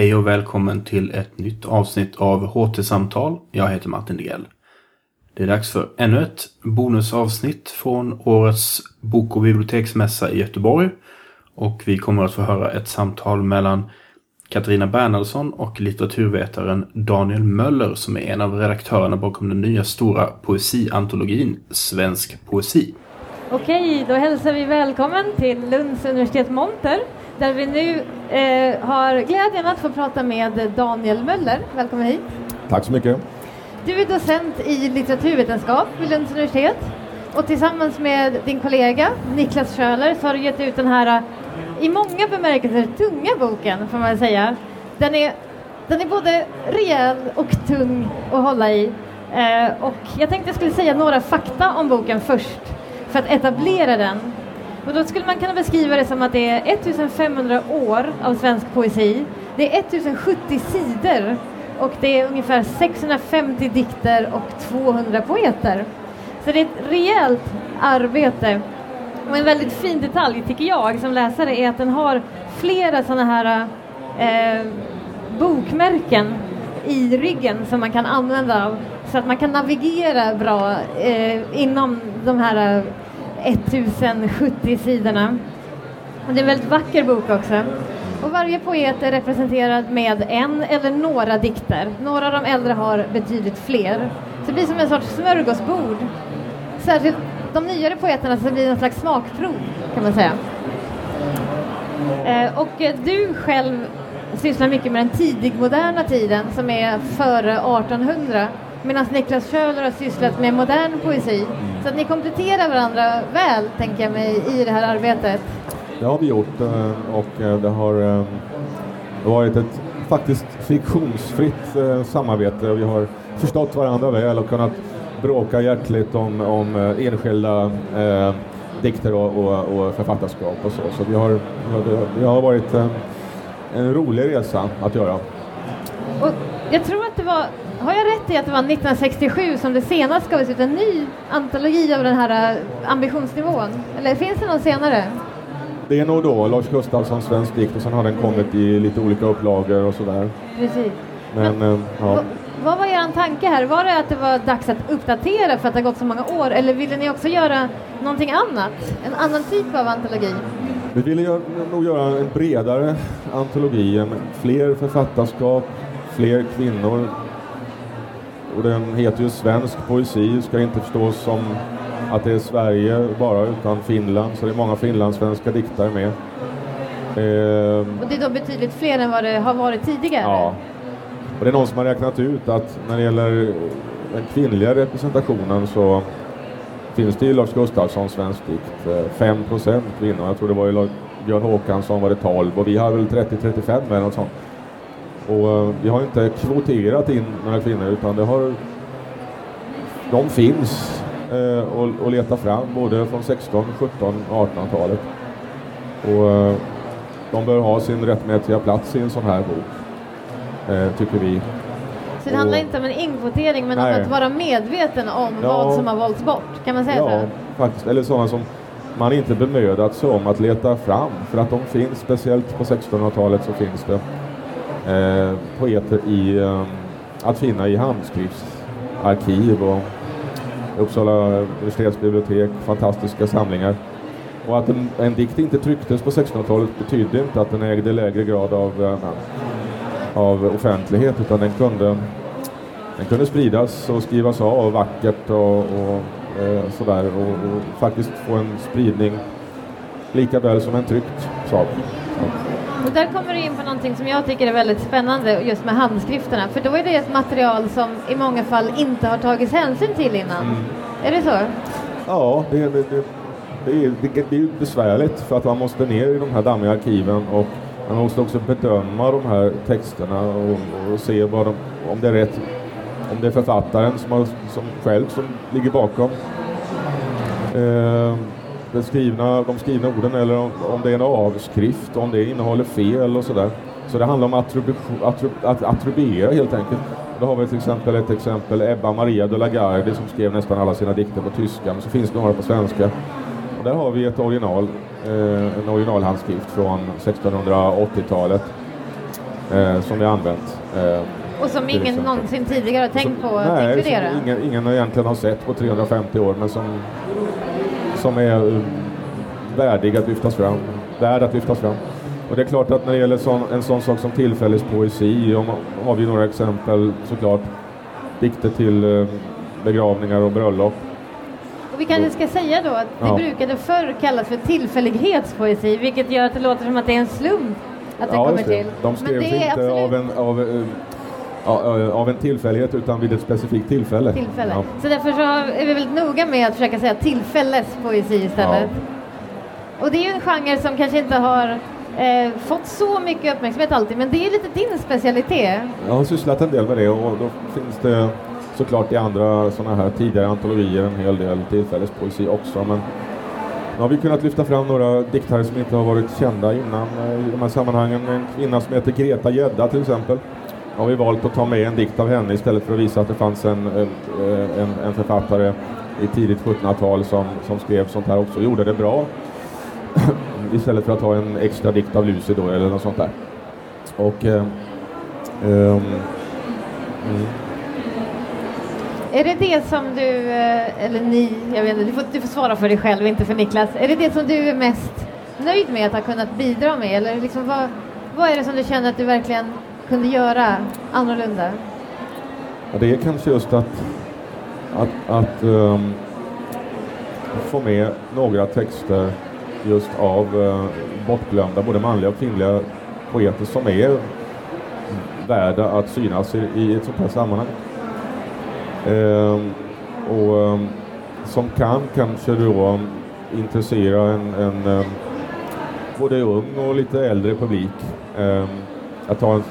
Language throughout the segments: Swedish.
Hej och välkommen till ett nytt avsnitt av HT-samtal. Jag heter Martin Degrell. Det är dags för ännu ett bonusavsnitt från årets bok och biblioteksmässa i Göteborg. Och vi kommer att få höra ett samtal mellan Katarina Bernhardsson och litteraturvetaren Daniel Möller som är en av redaktörerna bakom den nya stora poesiantologin Svensk poesi. Okej, då hälsar vi välkommen till Lunds universitet Monter där vi nu eh, har glädjen att få prata med Daniel Möller. Välkommen hit. Tack så mycket. Du är docent i litteraturvetenskap vid Lunds universitet och tillsammans med din kollega Niklas Schöler så har du gett ut den här i många bemärkelser tunga boken får man säga. Den är, den är både rejäl och tung att hålla i. Eh, och jag tänkte jag skulle säga några fakta om boken först för att etablera den. Och då skulle man kunna beskriva det som att det är 1500 år av svensk poesi. Det är 1070 sidor och det är ungefär 650 dikter och 200 poeter. Så det är ett rejält arbete. Och en väldigt fin detalj tycker jag som läsare är att den har flera sådana här eh, bokmärken i ryggen som man kan använda så att man kan navigera bra eh, inom de här eh, 1070 sidorna. Och det är en väldigt vacker bok också. Och varje poet är representerad med en eller några dikter. Några av de äldre har betydligt fler. Så det blir som en sorts smörgåsbord. Särskilt de nyare poeterna så blir det en slags smakprov kan man säga. Eh, och eh, du själv sysslar mycket med den tidigmoderna tiden som är före 1800 medan Niklas Schöler har sysslat med modern poesi. Så att ni kompletterar varandra väl, tänker jag mig, i det här arbetet. Det har vi gjort eh, och eh, det har eh, varit ett faktiskt friktionsfritt samarbete och vi har förstått varandra väl och kunnat bråka hjärtligt om, om enskilda eh, dikter och, och, och, författarskap och så. Så vi har, vi har varit en, rolig resa att göra. Och jag tror att det var har jag rätt i att det var 1967 som det senast gavs ut en ny antologi av den här äh, ambitionsnivån? Eller finns det någon senare? Det är nog då Lars Gustafssons Svensk dikt och sen har den kommit i lite olika upplagor och sådär. Precis. Men, Men äh, ja. Vad var er tanke här? Var det att det var dags att uppdatera för att det har gått så många år eller ville ni också göra någonting annat? En annan typ av antologi? Vi ville nog göra en bredare antologi, fler författarskap, fler kvinnor, och den heter ju Svensk poesi, ska inte förstås som att det är Sverige bara utan Finland, så det är många finlandssvenska diktare med. Eh, och det är då betydligt fler än vad det har varit tidigare? Ja. Och det är någon som har räknat ut att när det gäller den kvinnliga representationen så finns det i Lars Gustafssons svensk dikt 5 procent kvinnor. Jag tror det var i Björn Håkansson var det 12 och vi har väl 30-35 eller något sånt. Och eh, vi har inte kvoterat in några kvinnor utan det har de finns eh, och, och leta fram både från 16, 17, 1800-talet. Och eh, de bör ha sin rättmätiga plats i en sån här bok, tycker vi. Så det handlar inte om en inkvotering men nej. om att vara medveten om ja, vad som har valts bort, kan man säga ja, så? Faktiskt. Eller sådana som man inte bemödat sig om att leta fram för att de finns, speciellt på 1600-talet så finns det eh, poeter i, eh, att finna i handskriftsarkiv och Uppsala universitetsbibliotek, fantastiska samlingar. Och att en, en dikt inte trycktes på 1600-talet betydde inte att den ägde lägre grad av, eh, av offentlighet utan den kunde, den kunde spridas och skrivas av vackert och, och eh, sådär och, och, faktiskt få en spridning lika väl som en tryckt sak. Och där kommer du in på någonting som jag tycker är väldigt spännande just med handskrifterna. För då är det ett material som i många fall inte har tagits hänsyn till innan. Mm. Är det så? Ja, det, det, det, det, är, det, det är besvärligt för att man måste ner i de här dammiga arkiven och man måste också bedöma de här texterna och, och se vad de, om det är rätt, om det är författaren som, har, som själv som ligger bakom. Eh, den skrivna, de skrivna orden eller om, om det är en avskrift, om det innehåller fel och sådär. Så det handlar om attrib att attribuera helt enkelt. Då har vi till exempel ett exempel, Ebba Maria de la Gardie som skrev nästan alla sina dikter på tyska, men så finns det några på svenska. Och där har vi ett original, en originalhandskrift från 1680-talet. eh, som vi har använt. Eh, Och som ingen exempel. någonsin tidigare har tänkt på att nej, inkludera. som ingen, ingen egentligen har sett på 350 år men som, som är eh, värdig att lyftas fram. Värd att lyftas fram. Och det är klart att när det gäller sån, en sån sak som tillfällespoesi om, har vi några exempel såklart. Dikter till eh, begravningar och bröllop. Vi kanske ska säga då att det Ja. brukade förr kallas för tillfällighetspoesi, vilket gör att det låter som att det är en slump att det Ja, kommer det. till. De Men skrevs inte absolut av en, av, eh, ja, eh, av en tillfällighet utan vid ett specifikt tillfälle. tillfälle. Ja. Så därför så är vi väldigt noga med att försöka säga tillfällespoesi istället. Och det är ju en genre som kanske inte har eh, fått så mycket uppmärksamhet alltid, men det är lite din specialitet. Jag har sysslat en del med det och då finns det såklart i andra sådana här tidigare antologier en hel del tillfällespoesi också. Men nu har vi kunnat lyfta fram några diktare som inte har varit kända innan eh, i de här sammanhangen. En kvinna som heter Greta Gedda till exempel. Har vi valt att ta med en dikt av henne istället för att visa att det fanns en, eh, en, en författare i tidigt 1700-tal som, som skrev sånt här också och gjorde det bra. istället för att ha en extra dikt av Lucy då eller något sånt där. Och eh, ehm, mm. Är det det som du, eh, eller ni, jag vet inte, du får, du får svara för dig själv, inte för Niklas. Är det det som du är mest nöjd med att ha kunnat bidra med? Eller liksom vad, vad är det som du känner att du verkligen kunde göra annorlunda? Ja, det är kanske just att, att, att um, få med några texter just av uh, bortglömda, både manliga och kvinnliga poeter som är värda att synas i, i ett sånt här sammanhang. Ehm, och ehm, som kan kanske då intressera en, en ehm, både ung och lite äldre publik. Ehm, att ha en,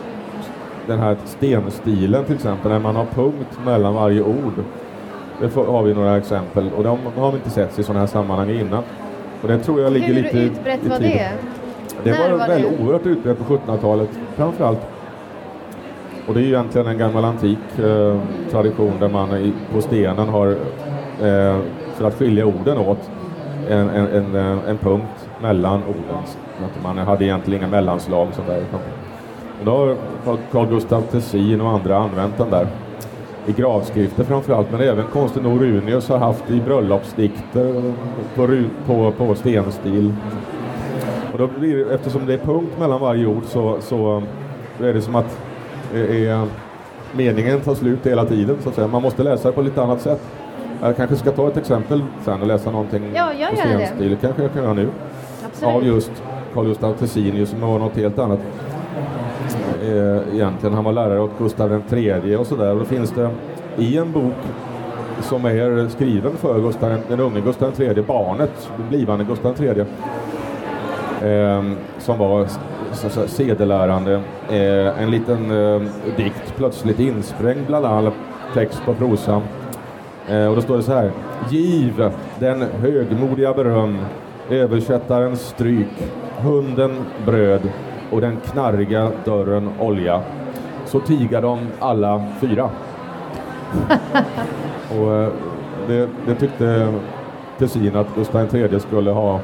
den här stenstilen till exempel, när man har punkt mellan varje ord. Det får, har vi några exempel och de har vi inte sett i sådana här sammanhang innan. Och det tror jag ligger Hur lite utbrett i var det? Det När var, var väl det? oerhört utbrett på 1700-talet framförallt. Och det är ju egentligen en gammal antik eh, tradition där man i, på stenen har, eh, för att skilja orden åt, en, en, en, eh, en punkt mellan orden. Man hade egentligen inga mellanslag. Sådär. Och då har Carl Gustaf Tessin och andra använt den där i gravskrifter framförallt, men även konsten Orunius har haft i bröllopsdikter på, på, på stenstil. Och då blir, eftersom det är punkt mellan varje ord så, så är det som att det är, meningen tar slut hela tiden. Så att säga. Man måste läsa det på lite annat sätt. Jag kanske ska ta ett exempel sen och läsa någonting Ja, gör på gärna det. kanske jag kan göra nu. Absolut. Av just Carl Gustaf Tessinius som var något helt annat. Eh, egentligen. Han var lärare åt Gustav tredje och sådär. Och då finns det i en bok som är skriven för Gustav, den unge Gustav tredje, barnet, blivande Gustav. Eh, som var så, säga, sedelärande. Eh, en liten eh, dikt plötsligt insprängd bland all text på prosa. Eh, och då står det så här. Giv den högmodiga beröm, översättarens stryk, hunden bröd och den knarriga dörren olja. Så tiga de alla fyra. och eh, det, det tyckte Tessin att Gustav III skulle ha,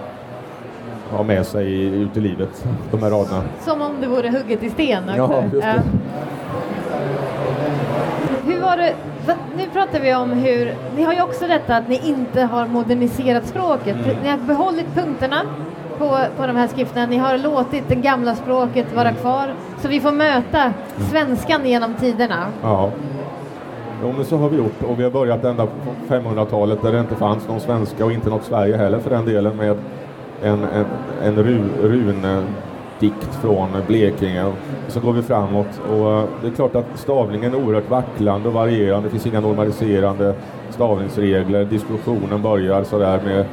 ha med sig ut i livet, de här raderna. Som om det vore hugget i sten. Ja, det. Hur var det, nu pratar vi om hur, ni har ju också detta att ni inte har moderniserat språket. Mm. Ni har behållit punkterna på, på de här skrifterna, ni har låtit det gamla språket vara Mm. kvar. Så vi får möta svenskan genom tiderna. Ja. Jo, men så har vi gjort och vi har börjat ända på 500-talet där det inte fanns någon svenska och inte något Sverige heller för den delen med en, en, en ru, rundikt eh, från Blekinge. Så går vi framåt och eh, det är klart att stavningen är oerhört vacklande och varierande. Det finns inga normaliserande stavningsregler. Diskussionen börjar sådär med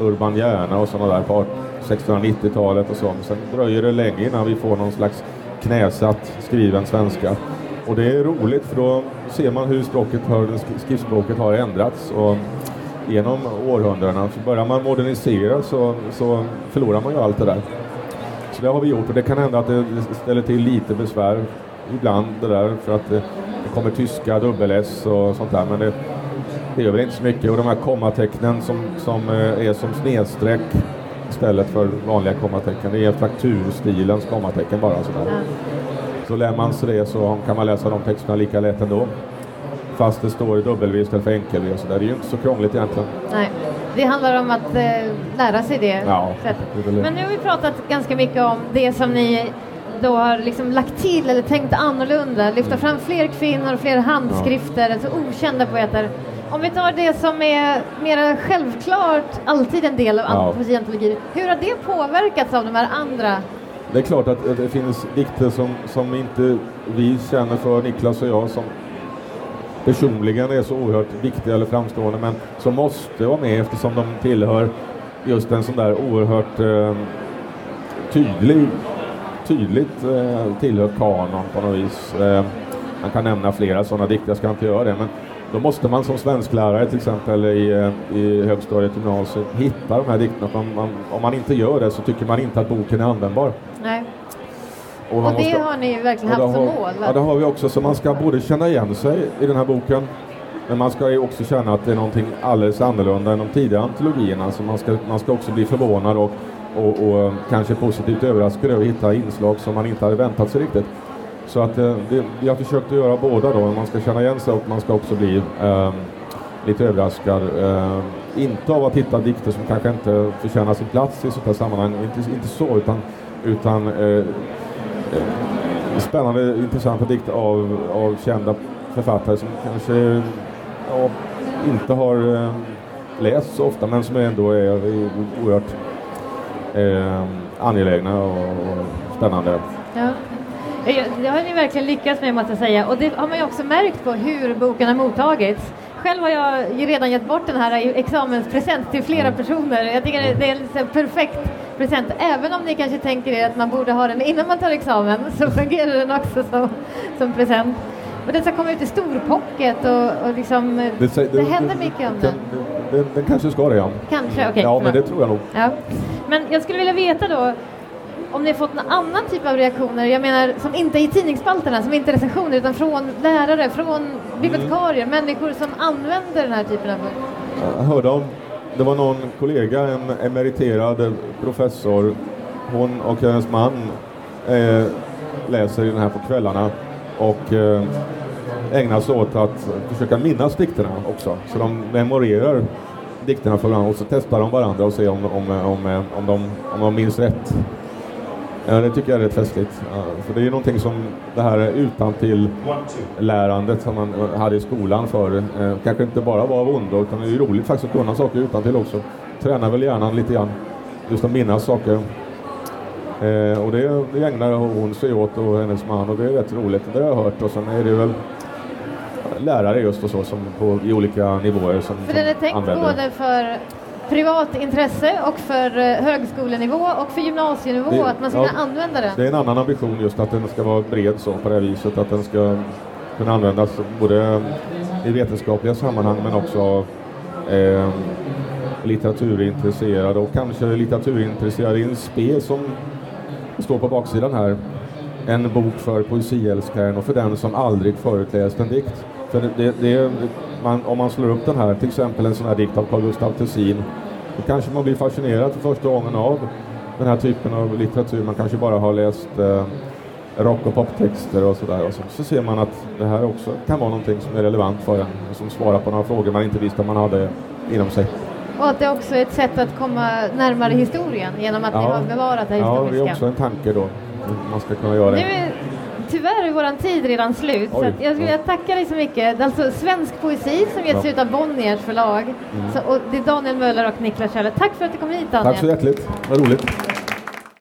Urban Hjärna och sådana där på 1690-talet och så. Sen dröjer det länge innan vi får någon slags knäsatt skriven svenska. Och det är roligt för då ser man hur språket har, skriftspråket har ändrats. Och genom århundradena så börjar man modernisera så, så förlorar man ju allt det där. Så det har vi gjort och det kan hända att det ställer till lite besvär ibland det där för att det, det kommer tyska dubbel-S och sånt där men det, det gör väl inte så mycket och de här kommatecknen som, som eh, är som snedstreck istället för vanliga kommatecken. Det är frakturstilens kommatecken bara sådär. Så lär man sig det så kan man läsa de texterna lika lätt ändå. Fast det står W istället för enkel och sådär. Det är ju inte så krångligt egentligen. Nej, det handlar om att eh, lära sig det Ja, sättet. det. Men nu har vi pratat ganska mycket om det som ni då har liksom lagt till eller tänkt annorlunda, lyfta fram fler kvinnor, fler handskrifter, alltså okända poeter. Om vi tar det som är mer självklart, alltid en del av Ja. hur har det påverkats av de här andra? Det är klart att att det finns dikter som, som inte vi känner för, Niklas och jag, som personligen är så oerhört viktiga eller framstående, men som måste vara med eftersom de tillhör just en sån där oerhört eh, tydlig, tydligt eh, tillhör kanon på något vis. Eh, man kan nämna flera sådana dikter, jag ska inte göra det, men då måste man som svensklärare till exempel i, eh, i högstadiet, gymnasiet, hitta de här dikterna. För Man, man, om man inte gör det så tycker man inte att boken är användbar. Nej. Och, Och det måste- har ni verkligen haft som mål? Ja, det har vi också. Så man ska både känna igen sig i den här boken, men man ska ju också känna att det är någonting alldeles annorlunda än de tidigare antologierna. Så man ska, man ska också bli förvånad och, och, och kanske positivt överraskad över att hitta inslag som man inte hade väntat sig riktigt. Så att eh, det, vi har försökt att göra båda då. Man ska känna igen sig och man ska också bli eh, lite överraskad. Eh, inte av att hitta dikter som kanske inte förtjänar sin plats i sådant här sammanhang. Inte, inte så, utan, utan eh, spännande, intressanta dikter av, av kända författare som kanske ja, inte har eh, läst så ofta men som ändå är oerhört eh, angelägna och, och spännande. Ja. Eh, Det har ni verkligen lyckats med måste jag säga och det har man ju också märkt på hur boken har mottagits. Själv har jag ju redan gett bort den här i examenspresent till flera Mm. personer. Jag tycker det- är en perfekt present. Även om ni kanske tänker er att man borde ha den innan man tar examen så fungerar den också som, som present. Och den ska komma ut i storpocket och, och liksom, eh, det, sä- händer mycket om den. Den, den, den kanske ska det ja. Kanske, okej. ja men det tror jag nog. Ja. Men jag skulle vilja veta då om ni har fått någon annan typ av reaktioner, jag menar som inte är i tidningsspalterna, som inte är recensioner utan från lärare, från bibliotekarier, människor som använder den här typen av bok. Jag hörde om, det var någon kollega, en emeriterad professor, hon och hennes man eh, läser den här på kvällarna och eh, ägnar sig åt att försöka minnas dikterna också. Så de memorerar dikterna för varandra och så testar de varandra och ser om, om, om, om, de, om de minns rätt. Ja, det tycker jag är rätt festligt. Ja, för det är ju någonting som det här utan till lärandet som man hade i skolan förr eh, kanske inte bara var av ondo utan det är ju roligt faktiskt att kunna saker utan till också. Tränar väl hjärnan lite grann. Just att minnas saker. Eh, och det, det ägnar hon sig åt och hennes man och det är rätt roligt. Det har jag hört och sen är det väl lärare just och så som på, i olika nivåer som, För som den är tänkt använder. både för privat intresse och för eh, högskolenivå och för gymnasienivå, Det- att man ska ja, kunna använda den. Det är en annan ambition just att den ska vara bred så på det här viset. Att den ska kunna användas både i vetenskapliga sammanhang men också av eh, litteraturintresserade och kanske litteraturintresserade i en spe som står på baksidan här. En bok för poesiälskaren och för den som aldrig förut läst en dikt. För det, det, man, om man slår upp den här, till exempel en sån här dikt av Carl Gustaf Tessin, då kanske man blir fascinerad för första gången av den här typen av litteratur. Man kanske bara har läst eh, rock och poptexter och sådär. Och så, så ser man att det här också kan vara någonting som är relevant för en som svarar på några frågor man inte visste man hade inom sig. Och att det också är ett sätt att komma närmare historien genom att ni har bevarat det ja, det är historiska. också en tanke då. Man ska kunna göra det. Är, tyvärr är vår tid redan slut, så Oj, att jag skulle vilja tacka dig så mycket. Alltså svensk poesi som getts Ja. ut av Bonniers förlag. Så, och det är Daniel Möller och Niklas Schöller. Tack för att du kom hit Daniel. Tack så hjärtligt. Vad roligt.